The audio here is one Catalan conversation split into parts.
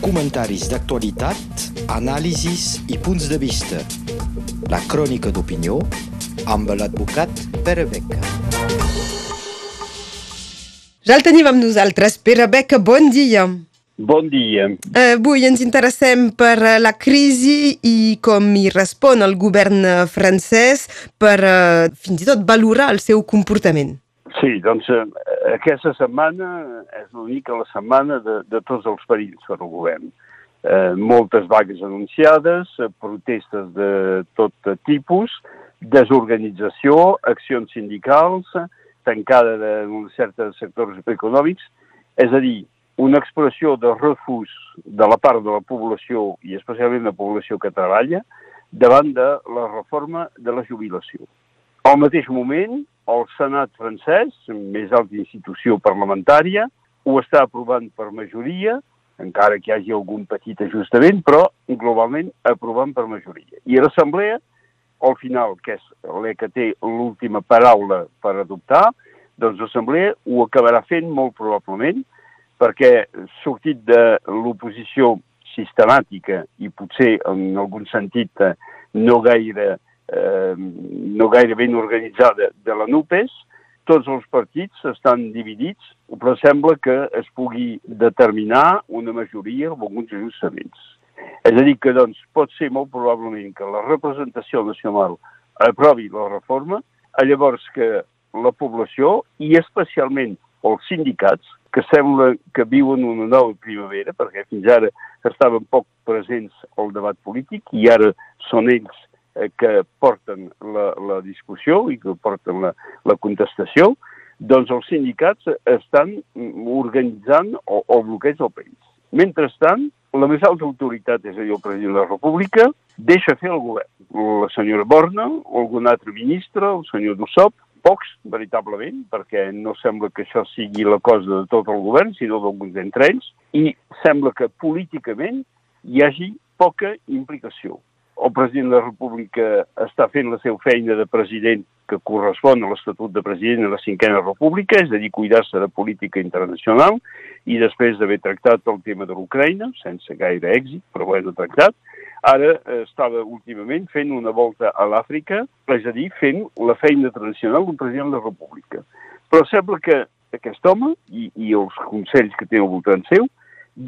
Comentaris d'actualitat, anàlisis i punts de vista. La crònica d'opinió amb l'advocat Pere Beca. Ja el tenim amb nosaltres. Pere Beca, bon dia. Bon dia. Eh, avui ens interessem per eh, la crisi i com hi respon el govern eh, francès per uh, fins i tot valorar el seu comportament. Sí, doncs aquesta setmana és l'única la setmana de, de tots els perills per al govern. Eh, moltes vagues anunciades, protestes de tot tipus, desorganització, accions sindicals, tancada d'un certs sectors econòmics, és a dir, una expressió de refús de la part de la població, i especialment de la població que treballa, davant de la reforma de la jubilació. Al mateix moment, el Senat francès, més alta institució parlamentària, ho està aprovant per majoria, encara que hi hagi algun petit ajustament, però globalment aprovant per majoria. I l'Assemblea, al final, que és la que té l'última paraula per adoptar, doncs l'Assemblea ho acabarà fent molt probablement, perquè sortit de l'oposició sistemàtica i potser en algun sentit eh, no gaire, eh, no gaire ben organitzada de la NUPES, tots els partits estan dividits, però sembla que es pugui determinar una majoria amb alguns ajustaments. És a dir, que doncs, pot ser molt probablement que la representació nacional aprovi la reforma, llavors que la població i especialment els sindicats que sembla que viuen una nova primavera, perquè fins ara estaven poc presents al debat polític i ara són ells que porten la, la discussió i que porten la, la contestació, doncs els sindicats estan organitzant o, o bloqueig al país. Mentrestant, la més alta autoritat, és a dir, el president de la República, deixa fer el govern. La senyora Borna, o algun altre ministre, el senyor Dussop, pocs, veritablement, perquè no sembla que això sigui la cosa de tot el govern, sinó d'alguns d'entre ells, i sembla que políticament hi hagi poca implicació. El president de la República està fent la seva feina de president que correspon a l'Estatut de President de la Cinquena República, és a dir, cuidar-se de política internacional, i després d'haver tractat el tema de l'Ucraïna, sense gaire èxit, però ho hem tractat, Ara estava últimament fent una volta a l'Àfrica, és a dir, fent la feina tradicional d'un president de la República. Però sembla que aquest home i, i els consells que té al voltant seu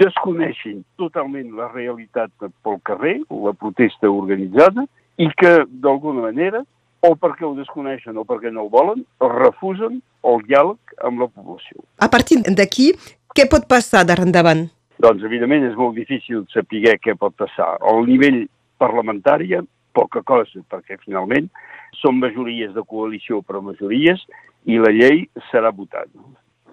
desconeixen totalment la realitat pel carrer, la protesta organitzada, i que, d'alguna manera, o perquè ho desconeixen o perquè no ho volen, refusen el diàleg amb la població. A partir d'aquí, què pot passar d'ara endavant? Doncs, evidentment, és molt difícil saber què pot passar. Al nivell parlamentari, poca cosa, perquè finalment són majories de coalició per majories i la llei serà votada.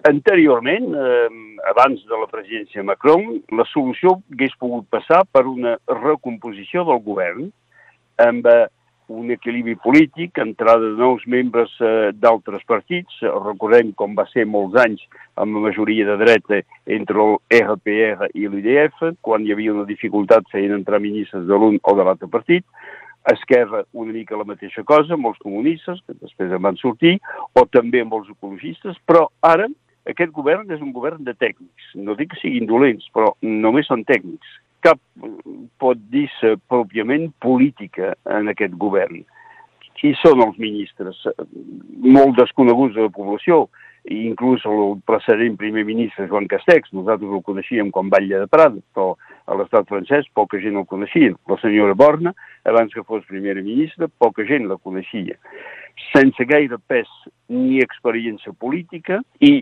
Anteriorment, eh, abans de la presidència Macron, la solució hagués pogut passar per una recomposició del govern amb eh, un equilibri polític, entrada de nous membres eh, d'altres partits. Recordem com va ser molts anys amb la majoria de dreta entre el RPR i l'IDF, quan hi havia una dificultat feien entrar ministres de l'un o de l'altre partit. Esquerra una mica la mateixa cosa, molts comunistes, que després en van sortir, o també molts ecologistes, però ara aquest govern és un govern de tècnics. No dic que siguin dolents, però només són tècnics cap pot dir-se pròpiament política en aquest govern. Qui són els ministres? Molt desconeguts de la població, inclús el precedent primer ministre Joan Castex, nosaltres el coneixíem com Batlle de Prada, però a l'estat francès poca gent el coneixia. La senyora Borna, abans que fos primera ministra, poca gent la coneixia. Sense gaire pes ni experiència política i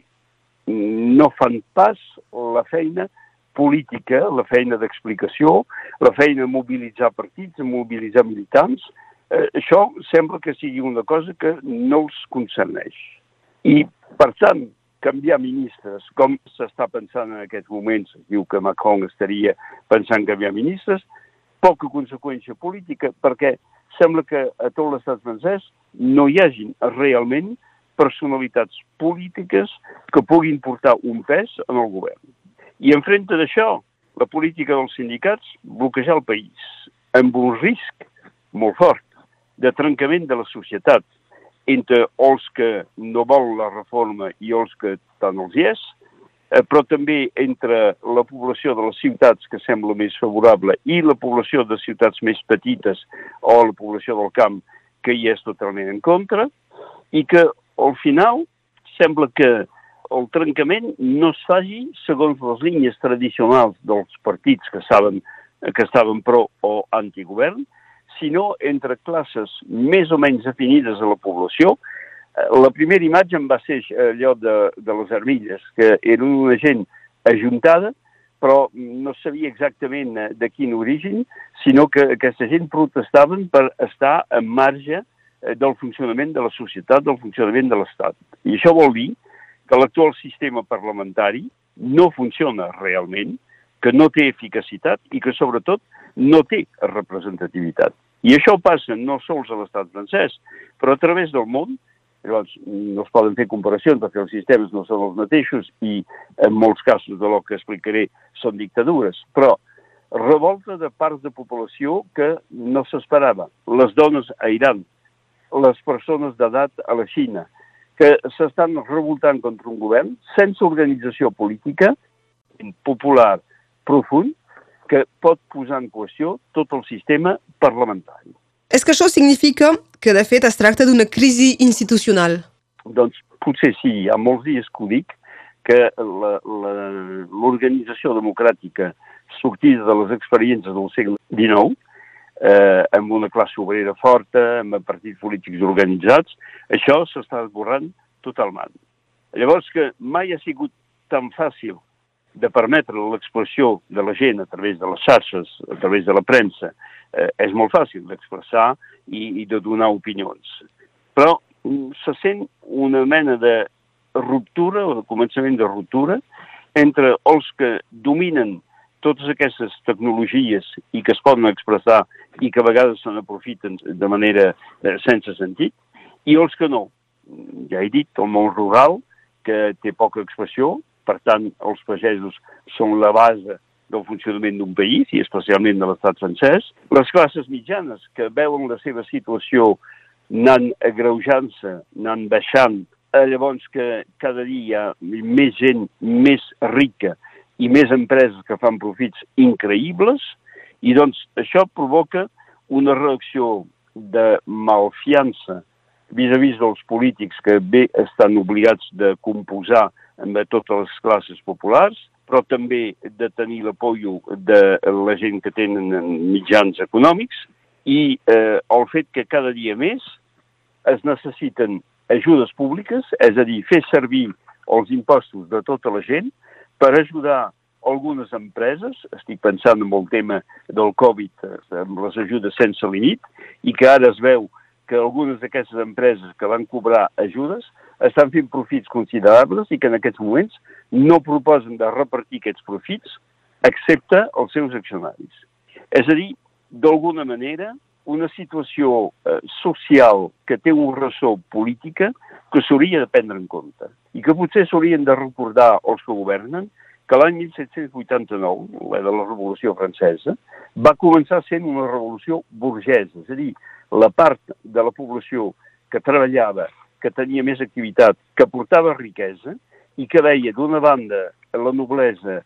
no fan pas la feina política, la feina d'explicació, la feina de mobilitzar partits, mobilitzar militants, eh, això sembla que sigui una cosa que no els concerneix. I, per tant, canviar ministres, com s'està pensant en aquests moments, diu que Macron estaria pensant canviar ministres, poca conseqüència política, perquè sembla que a tot l'estat francès no hi hagin realment personalitats polítiques que puguin portar un pes en el govern. I enfrenta d'això, la política dels sindicats bloquejar el país, amb un risc molt fort de trencament de la societat entre els que no vol la reforma i els que tant els hi és, eh, però també entre la població de les ciutats que sembla més favorable i la població de ciutats més petites o la població del camp que hi és totalment en contra i que al final sembla que el trencament no es faci segons les línies tradicionals dels partits que saben que estaven pro o antigovern, sinó entre classes més o menys definides a la població, Eh, la primera imatge em va ser allò de, de les armilles, que era una gent ajuntada, però no sabia exactament eh, de quin origen, sinó que aquesta gent protestaven per estar en marge eh, del funcionament de la societat, del funcionament de l'Estat. I això vol dir que l'actual sistema parlamentari no funciona realment, que no té eficacitat i que, sobretot, no té representativitat. I això passa no sols a l'estat francès, però a través del món, Llavors, no es poden fer comparacions perquè els sistemes no són els mateixos i en molts casos de lo que explicaré són dictadures, però revolta de parts de població que no s'esperava. Les dones a Iran, les persones d'edat a la Xina, que s'estan revoltant contra un govern sense organització política popular profund que pot posar en qüestió tot el sistema parlamentari. És que això significa que, de fet, es tracta d'una crisi institucional? Doncs potser sí, hi ha molts dies que ho dic, que l'organització democràtica sortida de les experiències del segle XIX, eh, amb una classe obrera forta, amb partits polítics organitzats, això s'està esborrant totalment. Llavors que mai ha sigut tan fàcil de permetre l'expressió de la gent a través de les xarxes, a través de la premsa, eh, és molt fàcil d'expressar i, i de donar opinions. Però mm, se sent una mena de ruptura o de començament de ruptura entre els que dominen totes aquestes tecnologies i que es poden expressar i que a vegades se n'aprofiten de manera eh, sense sentit, i els que no. Ja he dit, el món rural, que té poca expressió, per tant, els pagesos són la base del funcionament d'un país, i especialment de l'estat francès. Les classes mitjanes, que veuen la seva situació anant agreujant-se, anant baixant, eh, llavors que cada dia hi ha més gent més rica i més empreses que fan profits increïbles, i doncs això provoca una reacció de malfiança vis-a-vis dels polítics que bé estan obligats de composar amb totes les classes populars, però també de tenir l'apoyo de la gent que tenen mitjans econòmics i eh, el fet que cada dia més es necessiten ajudes públiques, és a dir, fer servir els impostos de tota la gent per ajudar algunes empreses, estic pensant en el tema del Covid, eh, amb les ajudes sense límit, i que ara es veu que algunes d'aquestes empreses que van cobrar ajudes estan fent profits considerables i que en aquests moments no proposen de repartir aquests profits excepte els seus accionaris. És a dir, d'alguna manera, una situació eh, social que té un ressò política que s'hauria de prendre en compte i que potser s'haurien de recordar els que governen que l'any 1789, la de la Revolució Francesa, va començar sent una revolució burgesa, és a dir, la part de la població que treballava, que tenia més activitat, que portava riquesa i que veia d'una banda la noblesa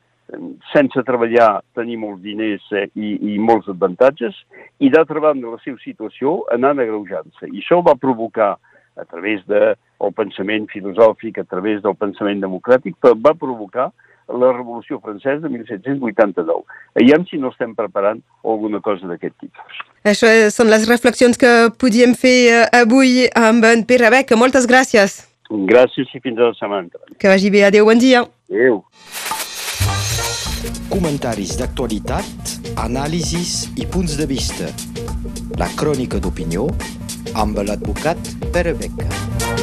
sense treballar tenir molts diners eh, i, i molts avantatges, i d'altra banda la seva situació anant agreujant-se. I això va provocar, a través del de, pensament filosòfic, a través del pensament democràtic, va provocar la Revolució Francesa de 1789. Aiem si no estem preparant alguna cosa d'aquest tipus. Això són les reflexions que podíem fer eh, avui amb en Pere Beca. Moltes gràcies. Gràcies i fins a la setmana. Que vagi bé. Adéu, bon dia. Adéu. Comentaris d'actualitat, anàlisis i punts de vista. La crònica d'opinió amb l'advocat Pere Beca.